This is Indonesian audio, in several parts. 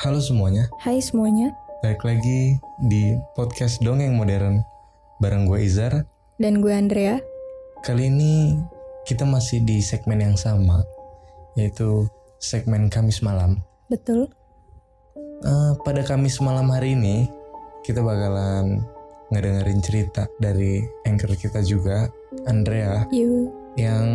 Halo semuanya, Hai semuanya, balik lagi di podcast Dongeng Modern bareng gue Izar. dan gue Andrea. Kali ini kita masih di segmen yang sama, yaitu segmen Kamis malam. Betul? Eh, pada Kamis malam hari ini, kita bakalan ngedengerin cerita dari anchor kita juga, Andrea, You. yang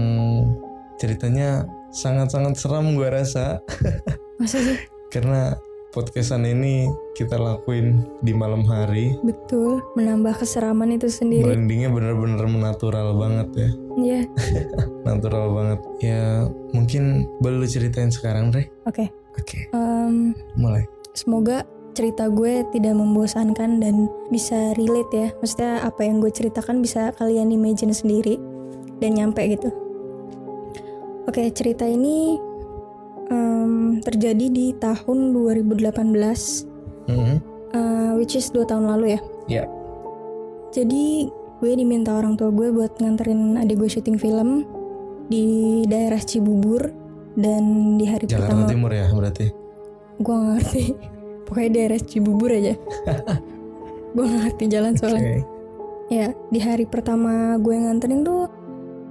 ceritanya sangat-sangat seram gue rasa. Masa sih? Karena podcastan ini kita lakuin di malam hari Betul, menambah keseraman itu sendiri. Brandingnya bener-bener menatural banget ya Iya, Natural banget Ya mungkin boleh lu ceritain sekarang Re oke. Oke Em, mulai semoga cerita gue tidak membosankan dan bisa relate ya. Maksudnya apa yang gue ceritakan bisa kalian imagine sendiri dan nyampe gitu. Oke, cerita ini em, terjadi di tahun 2018, Mhm. eh, which is 2 tahun lalu ya. Ya. Jadi gue diminta orang tua gue buat nganterin adik gue syuting film di daerah Cibubur dan di hari Jakarta pertama Timur ya berarti? Gue gak ngerti. Pokoknya daerah Cibubur aja. Gue gak ngerti jalan soalnya. Ya di hari pertama gue nganterin tuh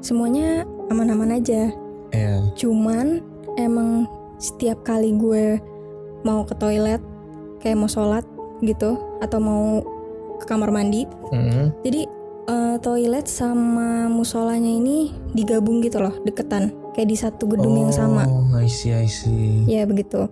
semuanya aman-aman aja. Ya cuman emang setiap kali gue mau ke toilet kayak mau sholat gitu atau mau ke kamar mandi Mhm. Jadi eh, toilet sama musolanya ini digabung gitu loh, deketan, kayak di satu gedung yang sama. Oh I see I see Ya begitu.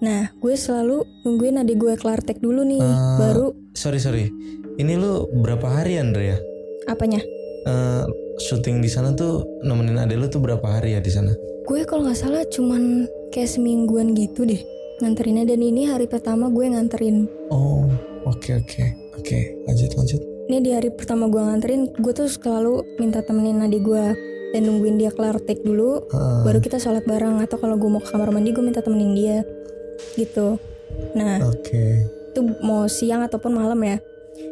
Nah, gue selalu nungguin adik gue kelar tek dulu nih, Eh. baru Sorry sorry Ini lu berapa hari Andre ya apanya? Eh, syuting di sana tuh nemenin adek lu tuh berapa hari ya di sana Gue kalau nggak salah cuman kayak semingguan gitu deh nganterinnya. Dan ini hari pertama gue nganterin. Oh oke oke. Oke lanjut lanjut. Ini di hari pertama gue nganterin, gue tuh selalu minta temenin adik gue. Dan nungguin dia kelar tek dulu, Ah, baru kita sholat bareng. Atau kalau gue mau ke kamar mandi gue minta temenin dia. Gitu. Nah, Oke. itu mau siang ataupun malam ya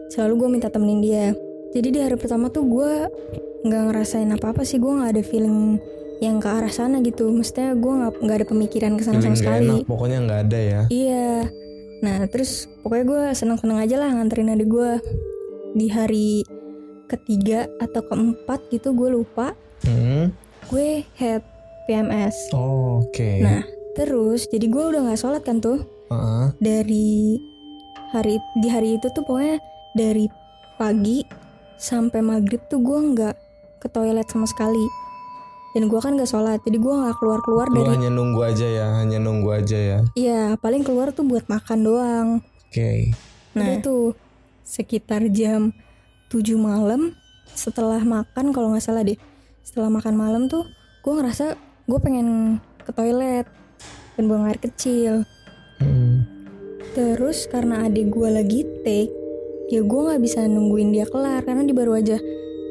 selalu gue minta temenin dia. Jadi di hari pertama tuh gue nggak ngerasain apa apa sih. Gue nggak ada feeling yang ke arah sana gitu. Mestinya gue nggak nggak ada pemikiran ke sana sama sekali. enak pokoknya nggak ada ya. Iya. Nah terus pokoknya gue seneng seneng aja lah nganterin adik gue di hari ketiga atau keempat gitu gue lupa. Hmm. gue head PMS Oh, Oke. nah terus jadi gue udah nggak sholat kan tuh? Heeh. dari hari di hari itu tuh pokoknya dari pagi sampai maghrib tuh gue nggak ke toilet sama sekali dan gue kan nggak sholat jadi gue nggak keluar keluar Lu dari hanya nunggu aja ya, hanya nunggu aja ya. iya paling keluar tuh buat makan doang Oke. nah itu sekitar jam 7 malam setelah makan kalau nggak salah deh setelah makan malam tuh gue ngerasa gue pengen ke toilet dan buang air kecil Hmm. Terus karena adik gue lagi take, ya gue nggak bisa nungguin dia kelar karena dia baru aja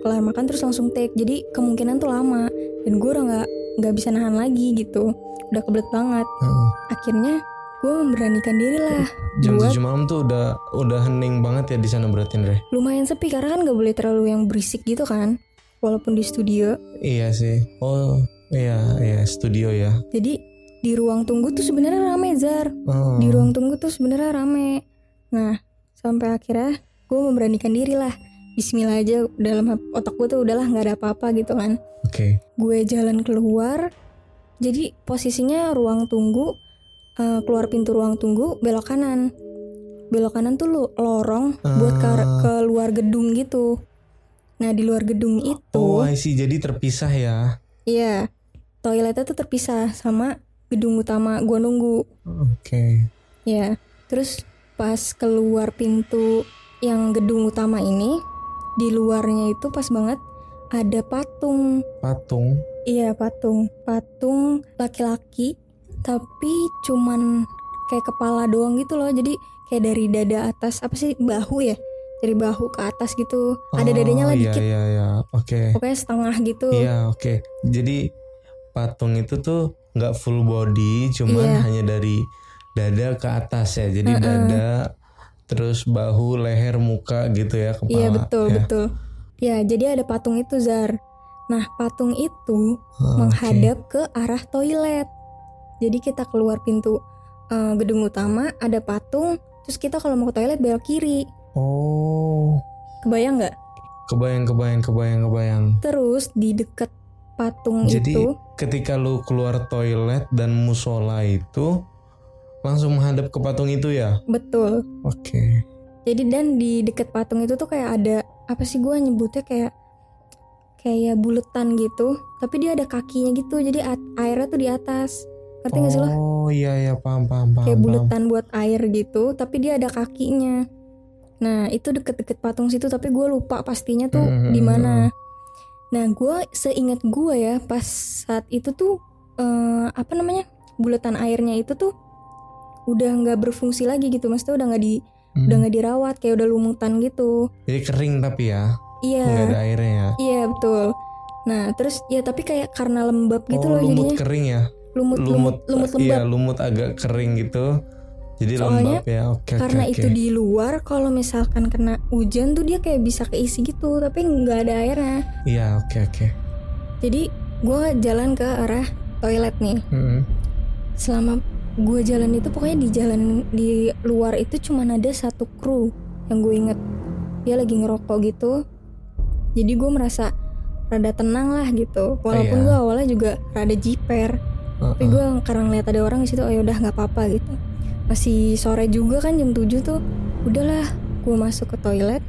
kelar makan terus langsung take. Jadi kemungkinan tuh lama dan gue udah nggak nggak bisa nahan lagi gitu. Udah kebelet banget. Heeh. Akhirnya gue memberanikan diri lah Jam buat 7 malam tuh udah udah hening banget ya di sana berarti Andre. lumayan sepi karena kan nggak boleh terlalu yang berisik gitu kan. Walaupun di studio. Iya sih. Oh, iya, iya, studio ya. Jadi di ruang tunggu tuh sebenarnya rame Zar. Oh. Di ruang tunggu tuh sebenarnya rame. Nah, sampai akhirnya gue memberanikan diri lah. Bismillah aja dalam otak gue tuh udahlah nggak ada apa-apa gitu kan. Oke. Gue jalan keluar. Jadi posisinya ruang tunggu eh, keluar pintu ruang tunggu belok kanan. Belok kanan tuh lu- lorong buat ke, Ah. ke luar gedung gitu. Nah di luar gedung itu, Oh, I see. Jadi terpisah ya. iya toiletnya tuh terpisah sama gedung utama gua nunggu. Oke. Ya, terus pas keluar pintu yang gedung utama ini, di luarnya itu pas banget ada patung. Patung. Iya, patung. Patung laki-laki, tapi cuman kayak kepala doang gitu loh. Jadi kayak dari dada atas, apa sih, bahu ya? Dari bahu ke atas gitu. Ada dadanya Oh, lah iya, dikit. Iya, iya. Oke. Pokoknya setengah gitu. Iya, oke. Jadi patung itu tuh nggak full body, cuman Iya. hanya dari dada ke atas ya. Jadi Mm-mm. dada, terus bahu, leher, muka gitu ya, kepala. Iya, betul, ya. betul. Ya, jadi ada patung itu, Zar. Nah, patung itu Oh, menghadap ke arah toilet. Jadi kita keluar pintu eh, gedung utama ada patung terus kita kalau mau ke toilet belok kiri Oh, kebayang nggak kebayang, kebayang, kebayang, kebayang. terus di deket patung Jadi itu ketika lu keluar toilet dan musola itu langsung menghadap ke patung itu ya? betul Oke. jadi dan di deket patung itu tuh kayak ada apa sih gue nyebutnya kayak kayak buletan gitu tapi dia ada kakinya gitu jadi airnya tuh di atas ngerti nggak sih lo Oh iya iya paham paham paham. kayak paham. buletan buat air gitu tapi dia ada kakinya nah itu deket-deket patung situ tapi gue lupa pastinya tuh Hmm, di hmm, mana nah gue seingat gue ya pas saat itu tuh eh, apa namanya buletan airnya itu tuh udah nggak berfungsi lagi gitu maksudnya udah nggak di Hmm. udah nggak dirawat kayak udah lumutan gitu Jadi kering tapi ya, iya nggak ada airnya ya. iya betul nah terus ya tapi kayak karena lembab gitu oh loh lumut jadinya kering ya? lumut lumut lumut Iya lembab lumut agak kering gitu. Jadi Soalnya lembab ya. Oke oke karena oke. itu di luar kalau misalkan kena hujan tuh dia kayak bisa keisi gitu tapi nggak ada airnya Iya oke oke. jadi gue jalan ke arah toilet nih Mm-mm. selama gue jalan itu pokoknya di jalan di luar itu cuma ada satu kru yang gue inget. Dia lagi ngerokok gitu. Jadi gue merasa rada tenang lah gitu. Walaupun Iya. gue awalnya juga rada jiper. Tapi gue karena ngeliat ada orang di situ oh yaudah nggak apa-apa gitu. Masih sore juga kan jam 7 tuh. Udahlah gue masuk ke toilet.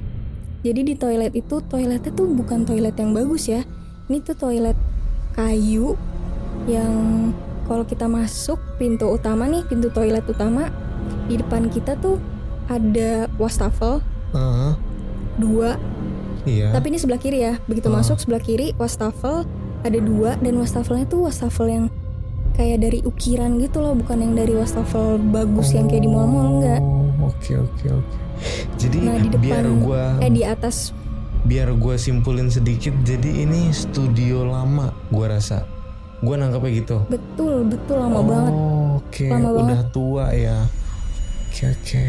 Jadi di toilet itu toiletnya tuh bukan toilet yang bagus ya. Ini tuh toilet kayu yang kalau kita masuk pintu utama nih pintu toilet utama di depan kita tuh ada wastafel Uh-huh. dua Iya. tapi ini sebelah kiri ya begitu Ah. masuk sebelah kiri wastafel ada dua dan wastafelnya tuh wastafel yang kayak dari ukiran gitu loh bukan yang dari wastafel bagus yang kayak di mall-mall enggak Oh, Oke oke oke. Jadi nah di biar depan gua eh di atas biar gua simpulin sedikit. Jadi ini studio lama gua rasa. Gua nangkepnya gitu. betul betul lama oh, banget Oke, Lama udah tua ya. Oke oke.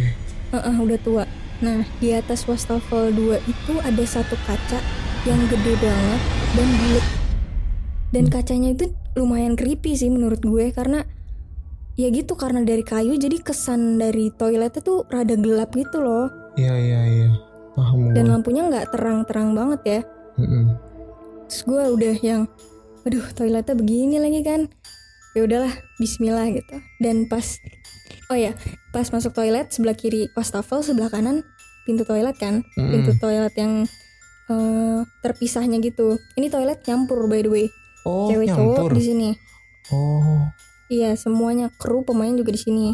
Heeh, udah tua nah di atas wastafel 2 itu ada satu kaca yang gede banget dan bulat dan kacanya itu lumayan creepy sih menurut gue karena ya gitu karena dari kayu jadi kesan dari toiletnya tuh rada gelap gitu loh Iya iya iya. Paham dan lampunya nggak terang-terang banget ya Mm-mm. terus gue udah yang aduh toiletnya begini lagi kan. Ya udahlah Bismillah gitu. Dan pas oh ya pas masuk toilet sebelah kiri wastafel sebelah kanan pintu toilet kan. Mm-mm. pintu toilet yang eh, terpisahnya gitu. Ini toilet nyampur by the way. Oh cewek nyampur. cowok di sini. Oh. Iya semuanya kru pemain juga di sini.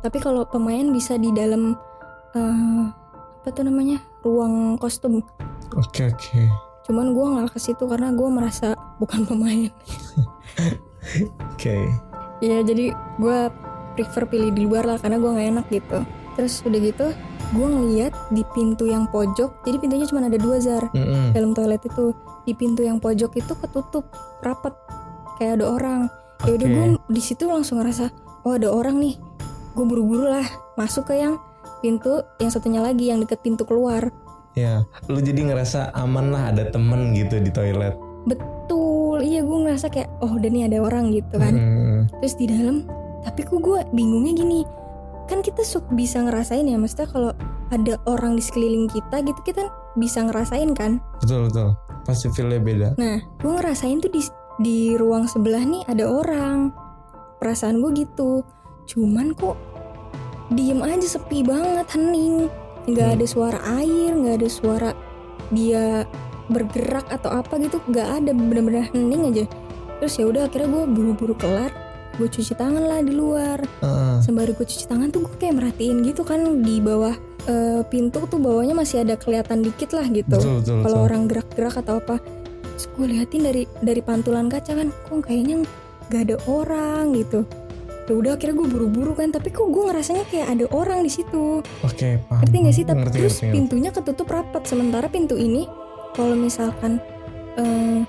Tapi kalau pemain bisa di dalam eh, apa tuh namanya? Ruang kostum. Oke oke. Cuman gue nggak ke situ karena gue merasa bukan pemain. Oke. ya jadi gue prefer pilih di luar lah karena gue nggak enak gitu. Terus udah gitu gue ngeliat di pintu yang pojok jadi pintunya cuma ada dua zar. Mm-mm. dalam toilet itu. Di pintu yang pojok itu ketutup rapet kayak ada orang. Ya udah gue di situ langsung ngerasa oh ada orang nih. Gue buru-buru lah masuk ke yang pintu yang satunya lagi yang deket pintu keluar Ya, lu jadi ngerasa aman lah ada temen gitu di toilet. betul iya gue ngerasa kayak oh udah nih ada orang gitu kan Mm. terus di dalam tapi kok gue bingungnya gini kan kita suka bisa ngerasain ya maksudnya kalau ada orang di sekeliling kita gitu kita bisa ngerasain kan Betul betul. Pasti feelnya beda. nah gue ngerasain tuh di di ruang sebelah nih ada orang perasaan gue gitu cuman kok diem aja sepi banget hening nggak Hmm. ada suara air nggak ada suara dia bergerak atau apa gitu nggak ada bener-bener hening aja. Terus ya udah akhirnya gue buru-buru kelar gue cuci tangan lah di luar. Heeh. sembari gue cuci tangan tuh gue kayak merhatiin gitu kan di bawah eh, pintu tuh bawahnya masih ada kelihatan dikit lah gitu. Kalau orang gerak-gerak atau apa. Terus gue liatin dari dari pantulan kaca kan kok kayaknya gak ada orang gitu ya udah akhirnya gue buru-buru kan tapi kok gue ngerasanya kayak ada orang di situ Oke paham. ngerti gak sih tapi Ngerti, terus ngerti, ngerti. pintunya ketutup rapat sementara pintu ini kalau misalkan eh,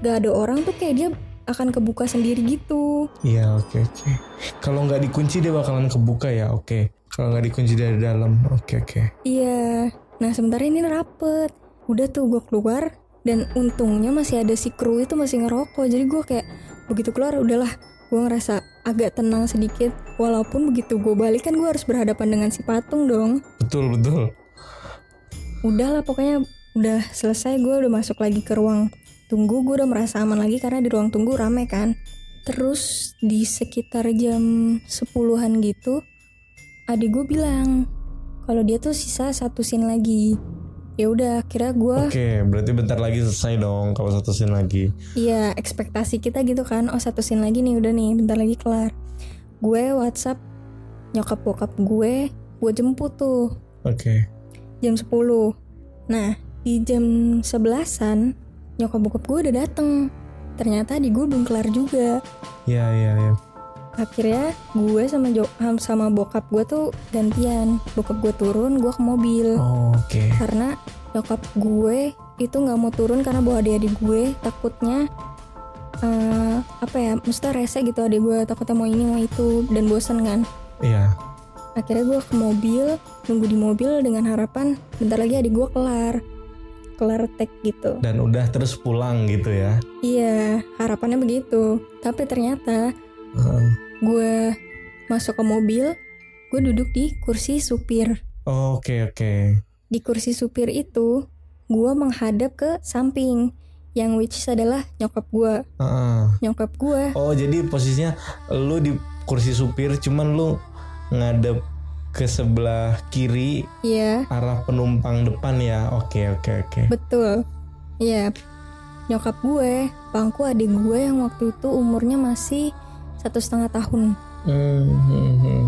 gak ada orang tuh kayak dia akan kebuka sendiri gitu Iya oke oke. Kalau nggak dikunci dia bakalan kebuka ya oke. Kalau nggak dikunci dari dalam oke oke. Iya, nah sementara ini rapet. Udah tuh gue keluar dan untungnya masih ada si kru itu masih ngerokok. Jadi gue kayak begitu keluar udahlah gue ngerasa agak tenang sedikit. Walaupun begitu gue balik kan gue harus berhadapan dengan si patung dong. Betul betul. Udah lah pokoknya udah selesai gue udah masuk lagi ke ruang tunggu. Gue udah merasa aman lagi karena di ruang tunggu rame kan. Terus di sekitar jam 10-an gitu adik gue bilang kalau dia tuh sisa satu scene lagi ya udah kira gue oke berarti bentar lagi selesai dong kalau satu scene lagi Iya, ekspektasi kita gitu kan. Oh, satu scene lagi nih, udah nih, bentar lagi kelar. Gue WhatsApp nyokap bokap gue, gue jemput tuh oke jam 10. Nah, di jam 11-an nyokap bokap gue udah dateng. Ternyata di gue belum kelar juga. ya ya ya Akhirnya gue sama jo sama bokap gue tuh gantian. Bokap gue turun, gue ke mobil. Oh, oke. Karena nyokap gue itu nggak mau turun karena bawa adik-adik gue. Takutnya eh, apa ya mesti rese gitu adik gue. Takutnya mau ini mau itu. Dan bosen kan. Iya. Akhirnya gue ke mobil nunggu di mobil dengan harapan bentar lagi adik gue kelar. Kelar tek gitu. Dan udah terus pulang gitu ya? Iya harapannya begitu. Tapi ternyata Heeh. Gue masuk ke mobil gue duduk di kursi supir. Oh, oke oke. Di kursi supir itu gue menghadap ke samping yang which is adalah nyokap gue. Heeh. nyokap gue. Oh jadi posisinya lu di kursi supir cuman lu ngadep ke sebelah kiri iya. arah penumpang depan ya? Oke oke oke. Betul. Iya. Nyokap gue pangku adik gue yang waktu itu umurnya masih satu setengah tahun. Hmm, hmm, hmm.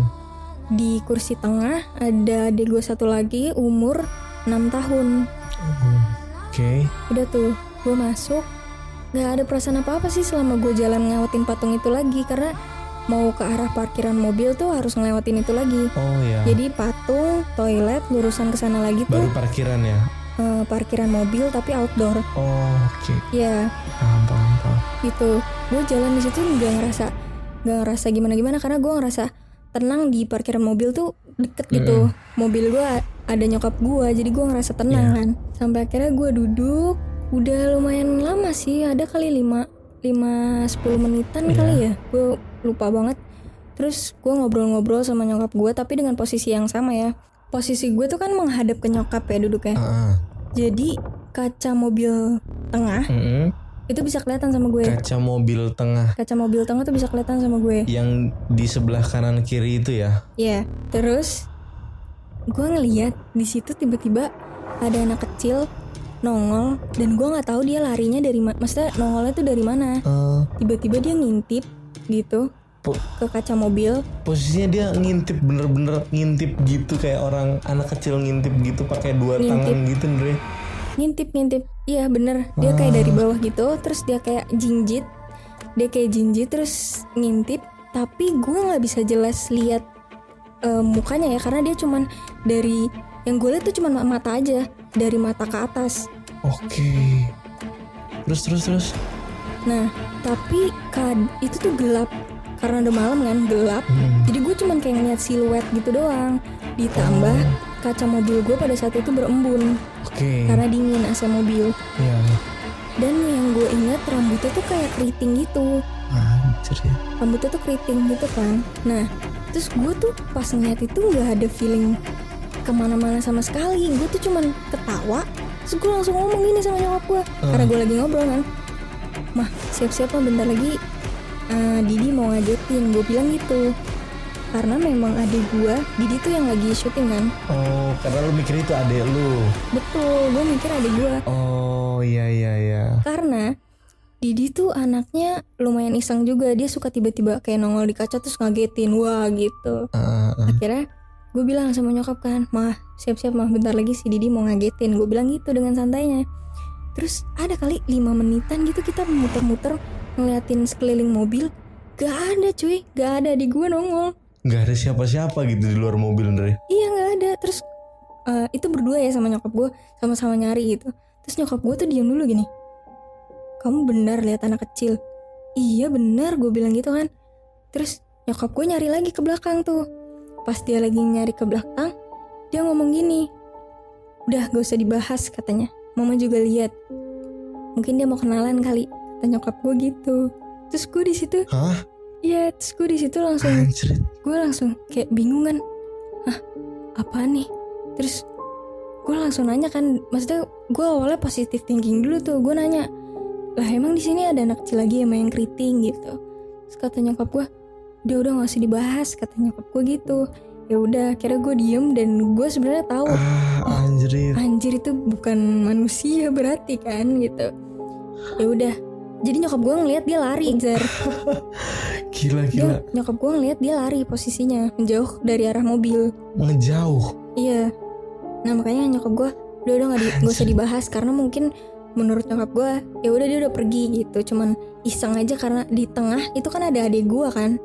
di kursi tengah ada adik gue satu lagi umur 6 tahun. Oke. Udah tuh gue masuk. Nggak ada perasaan apa apa sih selama gue jalan ngelewatin patung itu lagi karena mau ke arah parkiran mobil tuh harus ngelewatin itu lagi. Oh ya jadi patung toilet lurusan ke sana lagi tuh. Baru parkiran ya? Eh, parkiran mobil tapi outdoor. Oh oke. Ya paham paham paham. Gitu. Gue jalan di situ nggak ngerasa nggak ngerasa gimana gimana karena gue ngerasa tenang di parkiran mobil tuh deket gitu. Mobil gue ada nyokap gue jadi gue ngerasa tenang Iya. kan. Sampai akhirnya gue duduk udah lumayan lama sih ada kali 5 5 10 menitan Iya. kali ya. Gue lupa banget. Terus gue ngobrol-ngobrol sama nyokap gue tapi dengan posisi yang sama ya. Posisi gue tuh kan menghadap ke nyokap ya duduknya. Ah, jadi kaca mobil tengah mm-mm. Itu bisa kelihatan sama gue kaca mobil tengah kaca mobil tengah tuh bisa kelihatan sama gue yang di sebelah kanan kiri itu ya Iya, terus gue ngeliat di situ tiba-tiba ada anak kecil nongol dan gue nggak tahu dia larinya dari mana. Maksudnya nongolnya tuh dari mana? Eh, Tiba-tiba dia ngintip gitu po- ke kaca mobil. posisinya dia ngintip bener-bener ngintip gitu kayak orang anak kecil ngintip gitu pakai dua Ngintip. tangan gitu Andre Ngintip ngintip. Iya bener. Dia kayak dari bawah gitu. Terus dia kayak jinjit. Dia kayak jinjit terus ngintip. Tapi gue nggak bisa jelas lihat eh, mukanya ya karena dia cuman dari yang gue lihat tuh cuman mata aja dari mata ke atas. oke terus terus terus Nah, tapi kad itu tuh gelap karena udah malam kan gelap. Hmm. Jadi gue cuman kayak ngeliat siluet gitu doang. Ditambah kaca mobil gue pada saat itu berembun oke karena dingin AC mobil. ya Dan yang gue ingat rambutnya tuh kayak keriting gitu. anjir ya Rambutnya tuh keriting gitu kan. Nah, terus gue tuh pas ngeliat itu nggak ada feeling ke mana-mana sama sekali. Gue tuh cuman ketawa. Terus gue langsung ngomong gini sama nyokap gue. Karena gue lagi ngobrol kan. Mah, siap-siap bentar lagi eh, Didi mau ngagetin. Gue bilang gitu. Karena memang adik gue, Didi tuh yang lagi syuting kan. oh karena lu mikir itu adek lu Betul, gue mikir adik gue. oh iya iya iya Karena Didi tuh anaknya lumayan iseng juga. Dia suka tiba-tiba kayak nongol di kaca terus ngagetin. Wah gitu. Ah, ah. akhirnya gue bilang sama nyokap kan mah siap-siap mah bentar lagi si Didi mau ngagetin gue bilang gitu dengan santainya terus ada kali 5 menitan gitu kita muter-muter ngeliatin sekeliling mobil gak ada cuy gak ada di gue nongol nggak ada siapa-siapa gitu di luar mobil Andre. Iya gak ada. Terus eh, itu berdua ya sama nyokap gue sama-sama nyari gitu. Terus nyokap gue tuh diam dulu gini. Kamu benar lihat anak kecil? Iya benar gue bilang gitu kan. Terus nyokap gue nyari lagi ke belakang tuh. Pas dia lagi nyari ke belakang dia ngomong gini. Udah gak usah dibahas katanya. Mama juga lihat. Mungkin dia mau kenalan kali kata nyokap gue gitu. Terus gue di situ hah Iya, terus gue di situ langsung gue langsung kayak bingung kan. Hah apa nih? Terus gue langsung nanya kan maksudnya gue awalnya positif thinking dulu tuh. Gue nanya lah emang di sini ada anak kecil lagi yang main keriting? Gitu. Terus kata nyokap gue dia udah gak usah dibahas kata nyokap gue gitu. Ya udah akhirnya gue diem dan gue sebenarnya tahu Ah, anjrit. anjir itu bukan manusia berarti kan gitu. Ya udah jadi nyokap gue ngeliat dia lari Zar Gila dia gila. nyokap gue ngeliat dia lari posisinya menjauh dari arah mobil Ngejauh. iya nah makanya nyokap gue udah udah nggak di, nggak usah dibahas karena mungkin menurut nyokap gue ya udah dia udah pergi gitu cuman iseng aja karena di tengah itu kan ada adik gue kan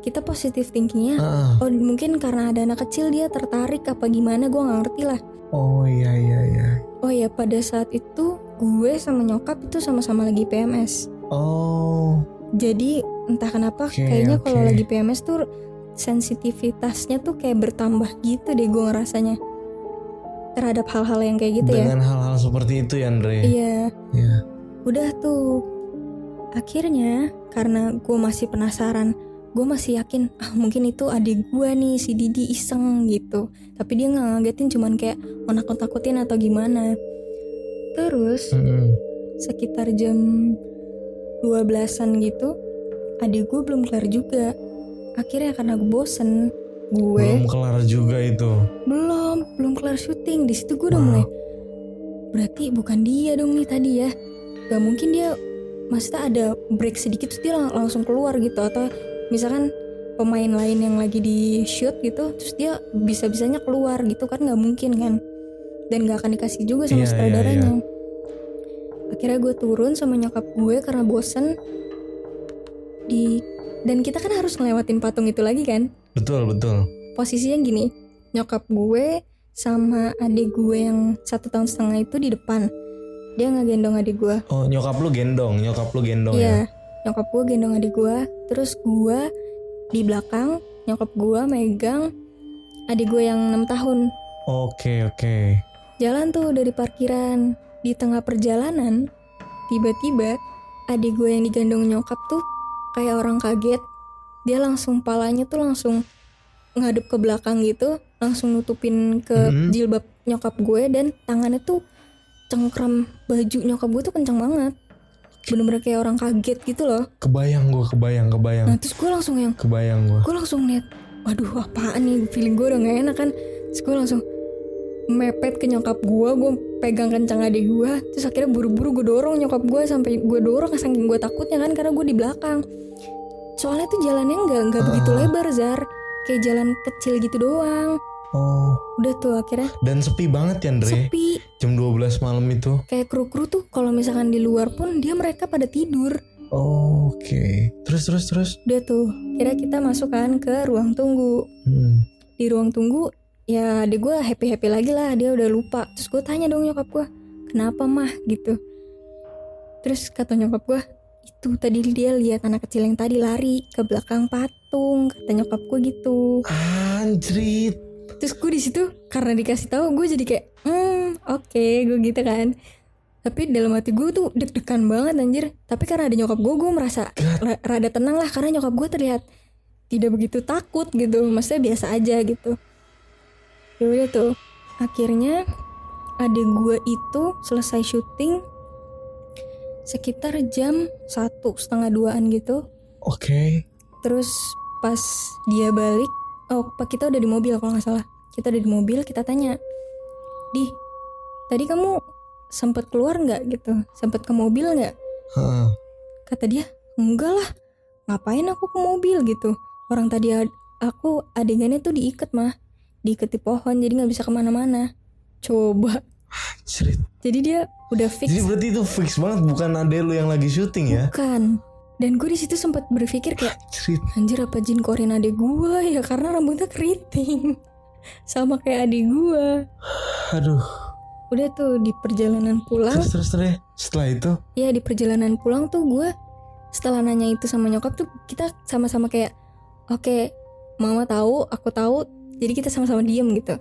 kita positif thinkingnya Ah. oh mungkin karena ada anak kecil dia tertarik apa gimana gue nggak ngerti lah Oh iya iya iya. oh ya pada saat itu gue sama nyokap itu sama-sama lagi PMS Oh. Jadi entah kenapa Oke, kayaknya kalau oke. lagi PMS tuh sensitivitasnya tuh kayak bertambah gitu deh gue ngerasanya terhadap hal-hal yang kayak gitu ya Dengan hal-hal seperti itu ya Andre. iya Iya. udah tuh akhirnya karena gue masih penasaran gue masih yakin ah mungkin itu adik gue nih si Didi iseng gitu tapi dia nggak ngagetin cuman kayak mau nakut-nakutin atau gimana terus Mm-mm. sekitar jam 12-an gitu adik gue belum kelar juga. Akhirnya karena gue bosen gue Belum kelar juga itu. belum belum kelar syuting. Di situ gue udah Wow. mulai berarti bukan dia dong nih tadi ya. Gak mungkin dia maksudnya ada break sedikit terus dia lang- langsung keluar gitu. Atau misalkan pemain lain yang lagi di shoot gitu terus dia bisa bisanya keluar gitu kan nggak mungkin kan. Dan nggak akan dikasih juga sama Iya, iya, sutradaranya akhirnya gue turun sama nyokap gue karena bosen. Di dan kita kan harus ngelewatin patung itu lagi kan? Betul betul. posisinya gini nyokap gue sama adik gue yang satu tahun setengah itu di depan. Dia ngegendong adik gue. Oh nyokap lu gendong, nyokap lu gendong ya. iya nyokap gue gendong adik gue. Terus gue di belakang nyokap gue megang adik gue yang enam tahun. Oke oke. jalan tuh dari parkiran di tengah perjalanan tiba-tiba adik gue yang digendong nyokap tuh kayak orang kaget. Dia langsung palanya tuh langsung ngadep ke belakang gitu langsung nutupin ke Mhm. jilbab nyokap gue dan tangannya tuh cengkram baju nyokap gue tuh kenceng banget. Bener-bener kayak orang kaget gitu loh. Kebayang gue kebayang kebayang. Nah terus gue langsung yang kebayang gue. gue langsung lihat waduh apaan nih? Feeling gue udah gak enak kan. Terus gue langsung mepet ke nyokap gue gue pegang kencang adik gue terus akhirnya buru-buru gue dorong nyokap gue sampai gue dorong saking gue takutnya kan karena gue di belakang soalnya tuh jalannya nggak nggak begitu Ah. lebar zar kayak jalan kecil gitu doang Oh udah tuh akhirnya dan sepi banget ya Andre. sepi Jam 12 malam itu. kayak kru-kru tuh kalau misalkan di luar pun dia mereka pada tidur Oh, Oke. Terus terus terus. udah tuh kira kita masuk kan ke ruang tunggu Hmm. di ruang tunggu ya adik gue happy happy lagi lah dia udah lupa. Terus gue tanya dong nyokap gue kenapa mah? Gitu. Terus kata nyokap gue itu tadi dia lihat anak kecil yang tadi lari ke belakang patung kata nyokap gue gitu. Anjrit. terus gue di situ karena dikasih tahu gue jadi kayak hmm oke gue gitu kan. Tapi dalam hati gue tuh deg-degan banget anjir. Tapi karena ada nyokap gue gue merasa rada tenang lah karena nyokap gue terlihat tidak begitu takut gitu. Maksudnya biasa aja gitu ya udah tuh akhirnya adik gue itu selesai syuting sekitar jam satu setengah duaan gitu Oke. Terus pas dia balik, oh pak kita udah di mobil kalau nggak salah. Kita udah di mobil, kita tanya, di tadi kamu sempet keluar nggak gitu? Sempet ke mobil nggak? Heeh. Kata dia, enggak lah. Ngapain aku ke mobil gitu? Orang tadi ad- aku adegannya tuh diikat mah, di pohon jadi nggak bisa ke mana-mana. Coba. Anjrit. Jadi dia udah fix. Jadi berarti itu fix banget bukan ade lu yang lagi syuting ya? Bukan. Dan gue di situ sempat berpikir kayak Anjrit. Anjir apa jin korin adik gue ya karena rambutnya keriting Sama kayak adik gue Aduh. Udah tuh di perjalanan pulang Terus terus terus. Setelah itu. Ya di perjalanan pulang tuh gue Setelah nanya itu sama nyokap tuh Kita sama-sama kayak Oke mama tahu aku tahu Jadi kita sama-sama diem gitu.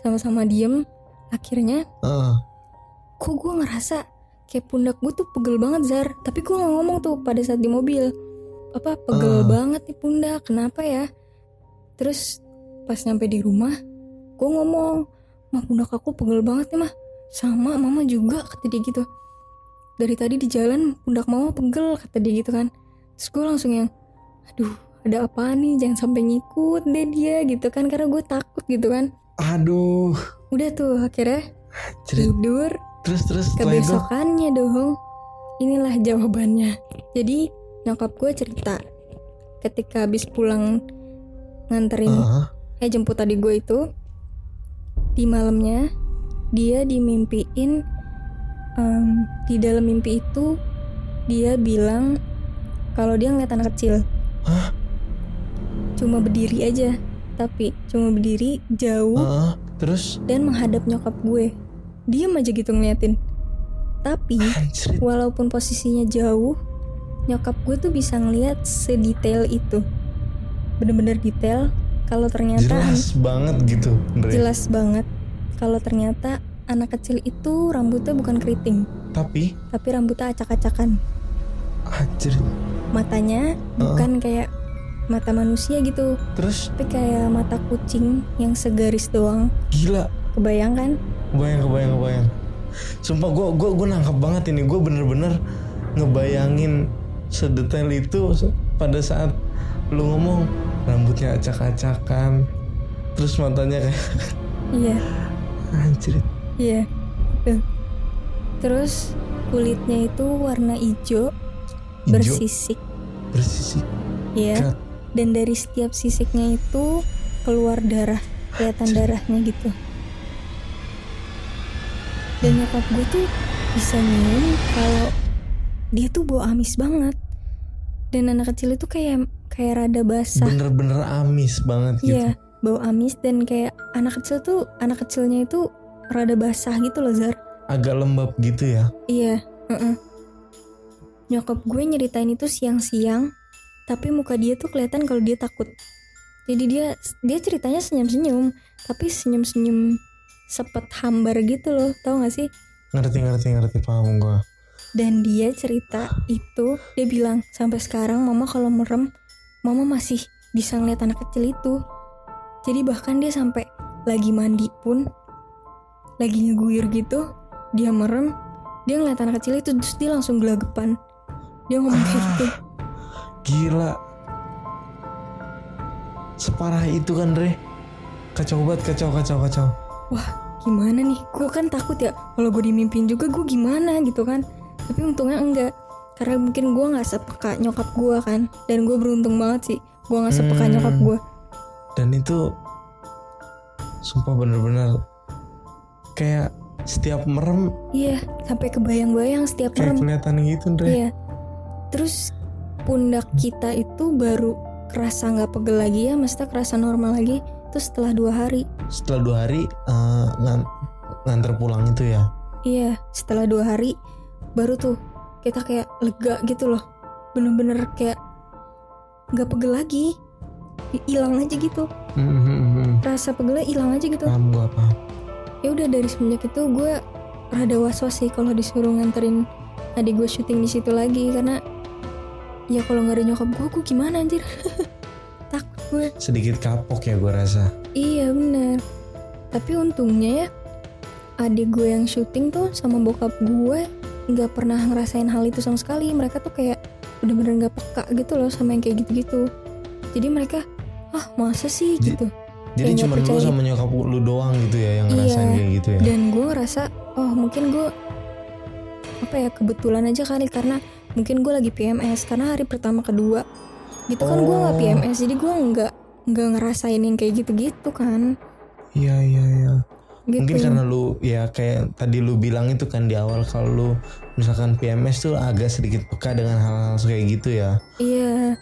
Sama-sama diem Akhirnya Heeh. kok gue ngerasa Kayak pundak gue tuh pegel banget Zar. Tapi gue gak ngomong tuh pada saat di mobil. Apa pegel Ah. banget nih pundak kenapa ya? Terus pas nyampe di rumah gue ngomong mah pundak aku pegel banget nih mah. Sama mama juga kata dia gitu. Dari tadi di jalan pundak mama pegel kata dia gitu kan. Terus gue langsung yang aduh ada apa nih? Jangan sampai ngikut deh dia gitu kan karena gue takut gitu kan. Aduh. udah tuh akhirnya Cerit. tidur. Terus terus kebesokannya dong. Inilah jawabannya. Jadi nyokap gue cerita. Ketika habis pulang nganterin Ah, eh jemput tadi gue itu di malamnya dia dimimpiin em, di dalam mimpi itu dia bilang kalau dia ngeliat anak kecil. Hah? Cuma berdiri aja tapi cuma berdiri jauh ah, terus? dan menghadap nyokap gue. Diem aja gitu ngeliatin. Tapi anjrit. walaupun posisinya jauh nyokap gue tuh bisa ngeliat sedetail itu. Bener-bener detail kalau ternyata jelas banget gitu, Andre. jelas banget. Kalau ternyata anak kecil itu rambutnya bukan keriting. Tapi? Tapi rambutnya acak-acakan. Anjir. matanya bukan kayak mata manusia gitu Terus tapi kayak mata kucing yang segaris doang gila. kebayang kan Kebayang, kebayang, kebayang. Sumpah gue gue gue nangkep banget ini. Gue bener-bener ngebayangin sedetail itu pada saat lu ngomong rambutnya acak-acakan. Terus matanya kayak iya anjir. iya tuh terus kulitnya itu warna hijau Hijau bersisik bersisik. ya God. Dan dari setiap sisiknya itu keluar darah kelihatan darahnya gitu dan nyokap gue tuh bisa nyium kalau dia tuh bau amis banget dan anak kecil itu kayak kayak rada basah Bener-bener amis banget gitu. iya bau amis dan kayak anak kecil tuh anak kecilnya itu rada basah gitu loh Zar Agak lembab gitu ya. Iya, heeh. Nyokap gue nyeritain itu siang-siang, tapi muka dia tuh kelihatan kalau dia takut. Jadi dia dia ceritanya senyum-senyum, tapi senyum-senyum sepet hambar gitu loh, tau gak sih? Ngerti ngerti ngerti paham gue. Dan dia cerita itu, dia bilang sampai sekarang mama kalau merem, mama masih bisa ngeliat anak kecil itu. Jadi bahkan dia sampai lagi mandi pun, lagi ngeguyur gitu, dia merem, dia ngeliat anak kecil itu terus dia langsung gelagapan. Dia ngomong kayak gitu. Gila. Separah itu kan, Re. Kacau banget, kacau, kacau, kacau. Wah, gimana nih? Gue kan takut ya. Kalau gue dimimpin juga gue gimana gitu kan. Tapi untungnya enggak. Karena mungkin gue nggak sepeka nyokap gue kan. Dan gue beruntung banget sih. Gue nggak sepeka Hmm. nyokap gue. Dan itu sumpah bener-bener kayak setiap merem Iya, sampai kebayang-bayang setiap kayak merem. kelihatan gitu, Re. Iya. Terus pundak kita itu baru kerasa nggak pegel lagi ya, maksudnya kerasa normal lagi. Terus setelah dua hari, Setelah dua hari eh, ngan- nganter pulang itu ya. iya, setelah dua hari baru tuh kita kayak lega gitu loh. Bener-bener kayak nggak pegel lagi, hilang aja gitu. Hmm, hmm. Rasa pegelnya hilang aja gitu. Paham gue paham. Ya udah dari semenjak itu gue rada was-was sih kalau disuruh nganterin adik gue syuting di situ lagi karena ya kalau nggak ada nyokap gue, gue gimana anjir? Takut gue. Sedikit kapok ya gue rasa. Iya bener Tapi untungnya ya Adik gue yang syuting tuh sama bokap gue nggak pernah ngerasain hal itu sama sekali Mereka tuh kayak bener-bener gak peka gitu loh sama yang kayak gitu-gitu Jadi mereka Ah masa sih Ji- gitu Jadi Kayak cuma nggak lu sama nyokap lu doang gitu ya yang ngerasain Iya. kayak gitu ya. Dan gue ngerasa Oh mungkin gue Apa ya kebetulan aja kali Karena mungkin gue lagi PMS Karena hari pertama kedua Gitu kan gue gak Oh. PMS Jadi gue nggak nggak ngerasain yang kayak gitu-gitu kan Iya iya iya. gitu. Mungkin karena lu ya kayak tadi lu bilang itu kan di awal kalau lu misalkan PMS tuh agak sedikit peka dengan hal-hal kayak gitu ya. Iya.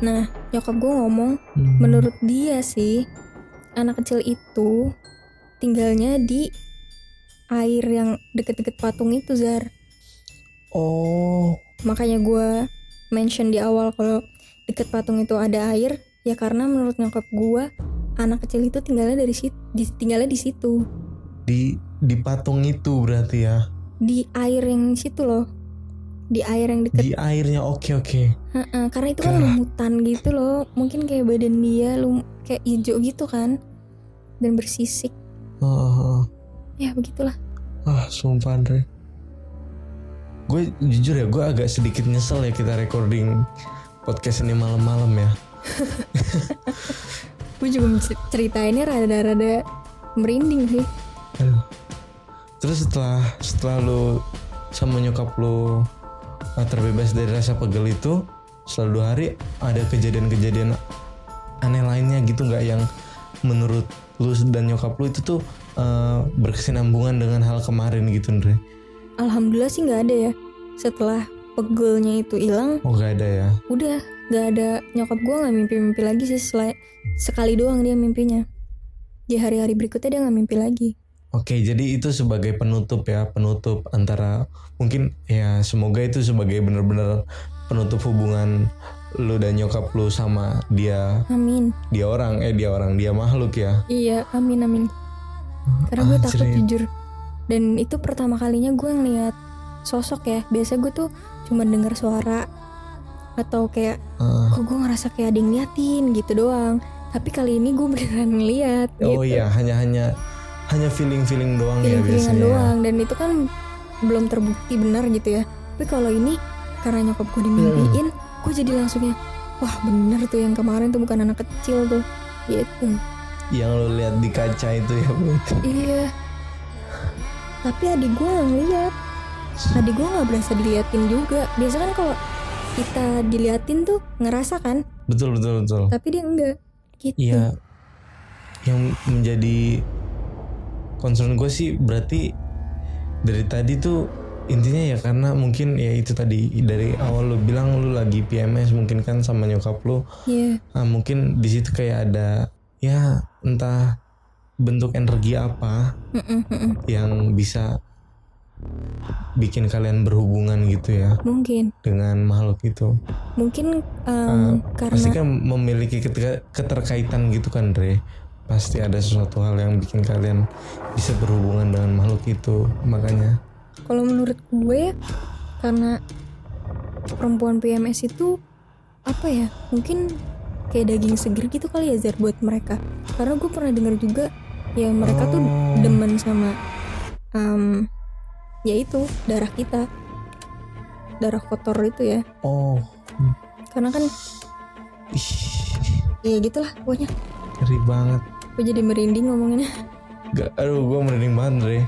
Nah, nyokap gue ngomong, Hmm. menurut dia sih, anak kecil itu tinggalnya di air yang deket-deket patung itu, Zar. Oh, Makanya gue mention di awal kalau deket patung itu ada air, ya karena menurut nyokap gue, anak kecil itu tinggalnya dari situ, tinggalnya di situ, di di patung itu berarti ya. di air yang situ loh. di air yang deket. Di airnya oke oke. Heeh, karena itu kan lumutan gitu loh. Mungkin kayak badan dia lum kayak hijau gitu kan. Dan bersisik. Oh, ya begitulah. Ah sumpah Andre gue jujur ya gue agak sedikit nyesel ya kita recording podcast ini malam-malam ya gue juga mencer- ceritainnya rada-rada merinding sih Aduh. Terus setelah setelah lu sama nyokap lu uh, terbebas dari rasa pegel itu, setelah dua hari ada kejadian-kejadian aneh lainnya gitu nggak yang menurut lu dan nyokap lu itu tuh uh, berkesinambungan dengan hal kemarin gitu Andre? Alhamdulillah sih nggak ada ya. Setelah pegelnya itu hilang Oh nggak ada ya? udah nggak ada. Nyokap gue nggak mimpi-mimpi lagi sih selain sekali doang dia mimpinya. Di hari-hari berikutnya dia nggak mimpi lagi. Oke, jadi itu sebagai penutup ya, penutup antara mungkin ya semoga itu sebagai bener-bener penutup hubungan lu dan nyokap lu sama dia. Amin. Dia orang eh dia orang dia makhluk ya. Iya amin amin. Karena gue takut Anjrit. jujur dan itu pertama kalinya gue ngeliat sosok ya. Biasa gue tuh cuma dengar suara atau kayak Ah, kok gue ngerasa kayak ada yang liatin gitu doang. Tapi kali ini gue beneran ngeliat oh gitu. iya hanya hanya hanya feeling feeling doang ya feeling-feelingan biasanya doang. Dan itu kan belum terbukti benar gitu ya. Tapi kalau ini karena nyokap gue dimimpiin gue jadi langsungnya wah bener tuh yang kemarin tuh bukan anak kecil tuh. Gitu. Yang lu lihat di kaca itu ya berarti. iya tapi adik gue nggak ngeliat. Adik gue nggak berasa diliatin juga. Biasa kan kalau kita diliatin tuh ngerasa kan? Betul betul betul. Tapi dia enggak. Gitu. Iya. Yang menjadi concern gue sih berarti dari tadi tuh intinya ya karena mungkin ya itu tadi dari awal lu bilang lu lagi PMS mungkin kan sama nyokap lu. Iya. Ah, mungkin di situ kayak ada ya entah bentuk energi apa Mm-mm, yang bisa bikin kalian berhubungan gitu ya? Mungkin. Dengan makhluk itu? Mungkin em, pasti karena kan memiliki keter- keterkaitan gitu kan Dre? Pasti ada sesuatu hal yang bikin kalian bisa berhubungan dengan makhluk itu makanya. Kalau menurut gue karena perempuan PMS itu apa ya mungkin kayak daging seger gitu kali ya Zar buat mereka. Karena gue pernah dengar juga ya mereka tuh Oh. demen sama em, ya itu darah kita. Darah kotor itu ya. Oh. Karena kan ih ya gitulah pokoknya. Ngeri banget. Gue jadi merinding ngomonginnya. Gak, aduh gue merinding banget Dre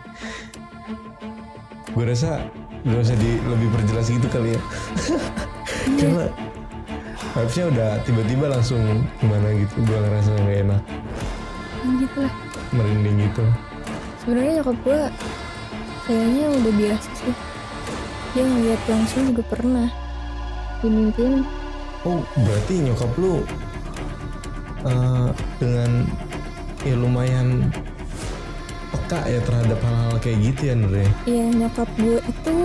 gue rasa gak usah di lebih perjelas gitu kali ya. Karena vibesnya udah tiba-tiba langsung gimana gitu gue ngerasa gak enak. Ya gitulah merinding gitu. Sebenarnya nyokap gue kayaknya udah biasa sih. Dia ngeliat langsung juga pernah. Dimimpiin. Oh, berarti nyokap lu eh, dengan ya lumayan peka ya terhadap hal-hal kayak gitu ya Nur ya? Iya nyokap gue itu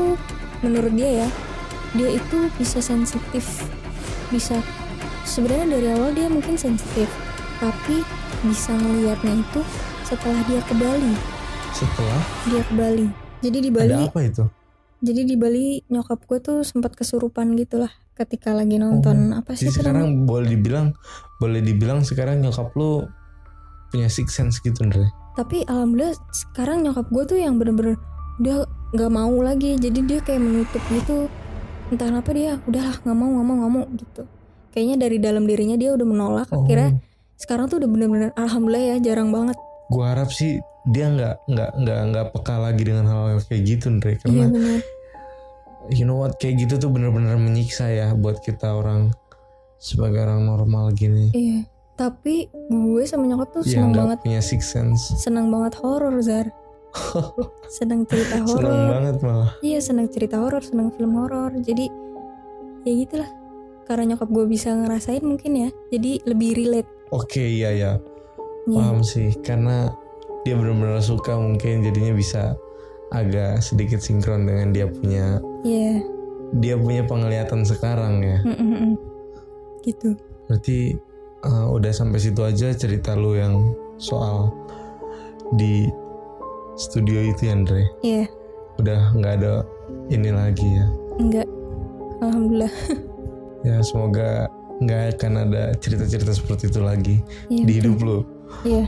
menurut dia ya dia itu bisa sensitif. Bisa sebenarnya dari awal dia mungkin sensitif tapi bisa ngelihatnya itu setelah dia ke Bali. Setelah? Dia ke Bali. Jadi di Bali ada apa itu? jadi di Bali nyokap gue tuh sempat kesurupan gitulah ketika lagi nonton. Apa sih Jadi sekarang boleh dibilang boleh dibilang sekarang nyokap lu punya six sense gitu Nur. tapi alhamdulillah sekarang nyokap gue tuh yang bener-bener udah nggak mau lagi. Jadi dia kayak menutup gitu. Entah kenapa dia udahlah nggak mau nggak mau nggak mau gitu. Kayaknya dari dalam dirinya dia udah menolak. Oh, akhirnya sekarang tuh udah bener-bener alhamdulillah ya jarang banget gua harap sih dia nggak nggak nggak nggak peka lagi dengan hal-hal kayak gitu Nur. iya Karena bener you know what kayak gitu tuh bener-bener menyiksa ya buat kita orang sebagai orang normal gini. iya tapi gue sama nyokap tuh Yang seneng banget. punya six sense. seneng banget horor Zar. Seneng cerita Seneng horor banget malah. iya seneng cerita horor seneng film horor jadi ya gitulah. Karena nyokap gue bisa ngerasain mungkin ya. Jadi lebih relate. Oke iya ya Iya. paham sih karena dia benar-benar suka mungkin jadinya bisa agak sedikit sinkron dengan dia punya Iya. dia punya penglihatan sekarang ya. Mm, mm, gitu Berarti uh, udah sampai situ aja cerita lu yang soal di studio itu ya Andre. Iya Udah nggak ada ini lagi ya. enggak alhamdulillah Ya semoga nggak akan ada cerita-cerita seperti itu lagi Iya, di hidup lu iya.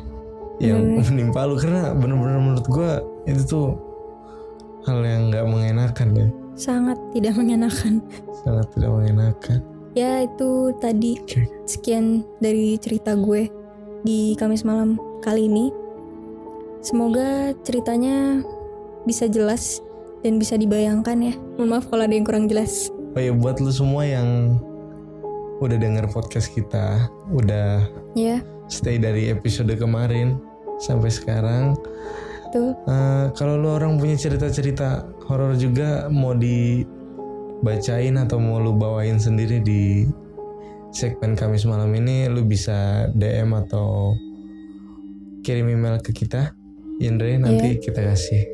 Yang menimpa lu karena bener-bener menurut gua itu tuh hal yang nggak mengenakan ya. Sangat tidak mengenakan. Sangat tidak mengenakan. Ya itu tadi. Oke. sekian dari cerita gue di Kamis malam kali ini. Semoga ceritanya bisa jelas dan bisa dibayangkan ya. Mohon maaf kalau ada yang kurang jelas. Oh ya buat lu semua yang udah denger podcast kita udah ya stay dari episode kemarin sampai sekarang. Eh, kalau lu orang punya cerita-cerita horor juga mau dibacain atau mau lu bawain sendiri di segmen Kamis malam ini lu bisa DM atau kirim email ke kita Indre. Nanti kita kasih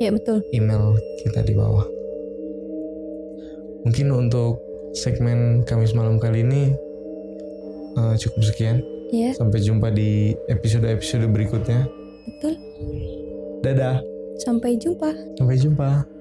ya betul. email kita di bawah. Mungkin untuk segmen Kamis malam kali ini eh, cukup sekian ya sampai jumpa di episode-episode berikutnya. Betul. Dadah. Sampai jumpa. Sampai jumpa